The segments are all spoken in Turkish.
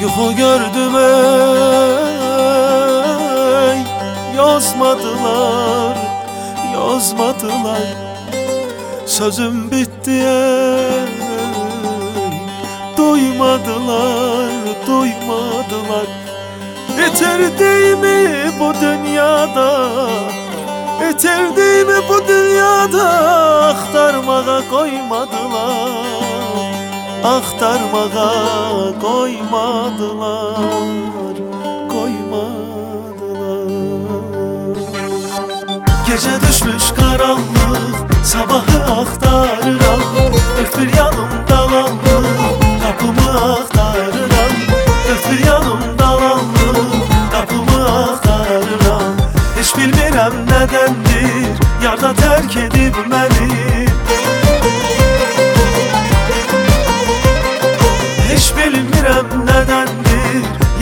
Yuhu gördüm ey. Yazmadılar, yazmadılar. Sözüm bitti ey. Duymadılar, duymadılar. Yeter değil mi bu dünyada? Yeter değil mi bu dünyada Axtarmağa qoymadılar Qoymadılar Gecə düşmüş qaranlıq Sabahı axtarıram Dört bir yanım dalanlıq Qapımı axtarıram Dört bir yanım dalanlıq Qapımı axtarıram Heç bilmirəm nədəndir Yarda tərk edib məni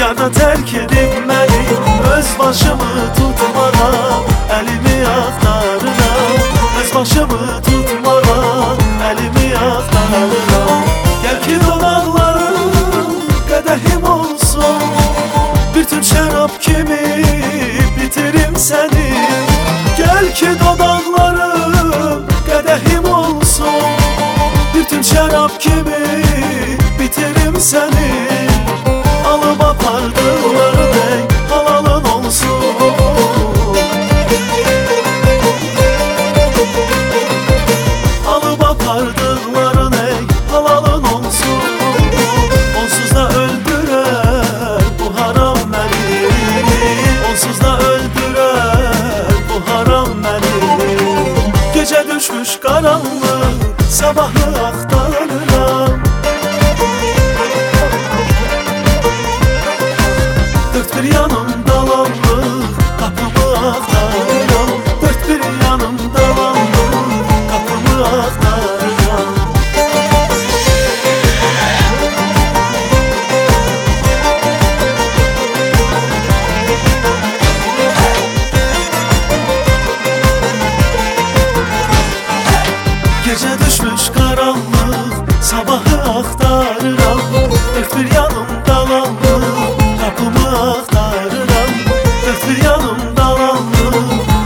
Dünyada terk edip məni Öz başımı tutmaram Əlimi axtarıram Öz başımı tutmaram Əlimi axtarıram Gəl ki dodaqların qədəhim olsun. Bütün şərab kimi bitirim səni Gəl ki dodaqların qədəhim olsun. Bütün şərab kimi bitirim səni Alıp apardılar ey Halalın olsun. Alıp apardıkların ey halalın olsun. Onsuz da öldürer bu haram beni Onsuz da öldürer bu haram beni Gece düşmüş karanlık sabahı aktarıram dalanlık Kapımı aktarıram bir yanım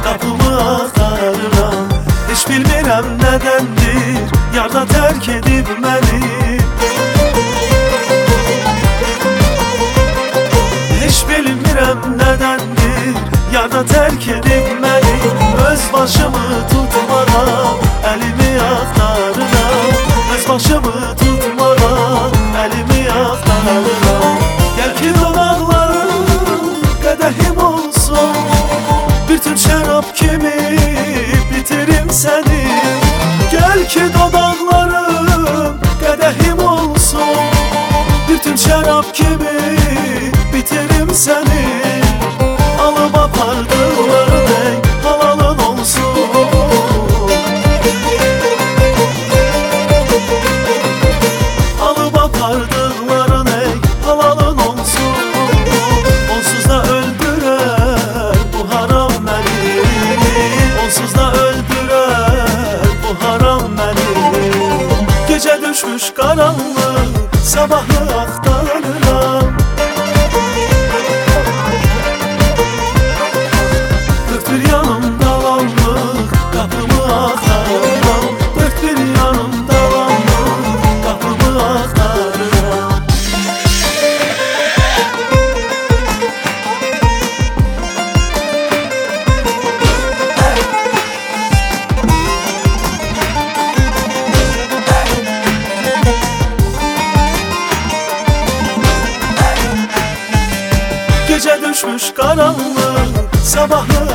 Kapımı aktarıram Hiç bilmirəm nedendir Yarda terk edip beni. Hiç bilmirəm nedendir Yarda terk edip beni. Öz başımı tutmağa Elimi aktarıram Öz başımı tutmağa Səni Gel ki dodaqlarım Qədəhim olsun. Bir tüm şərab kimi Bitirim səni Alıp apardılar Sabahlı aktar. karanlık sabahları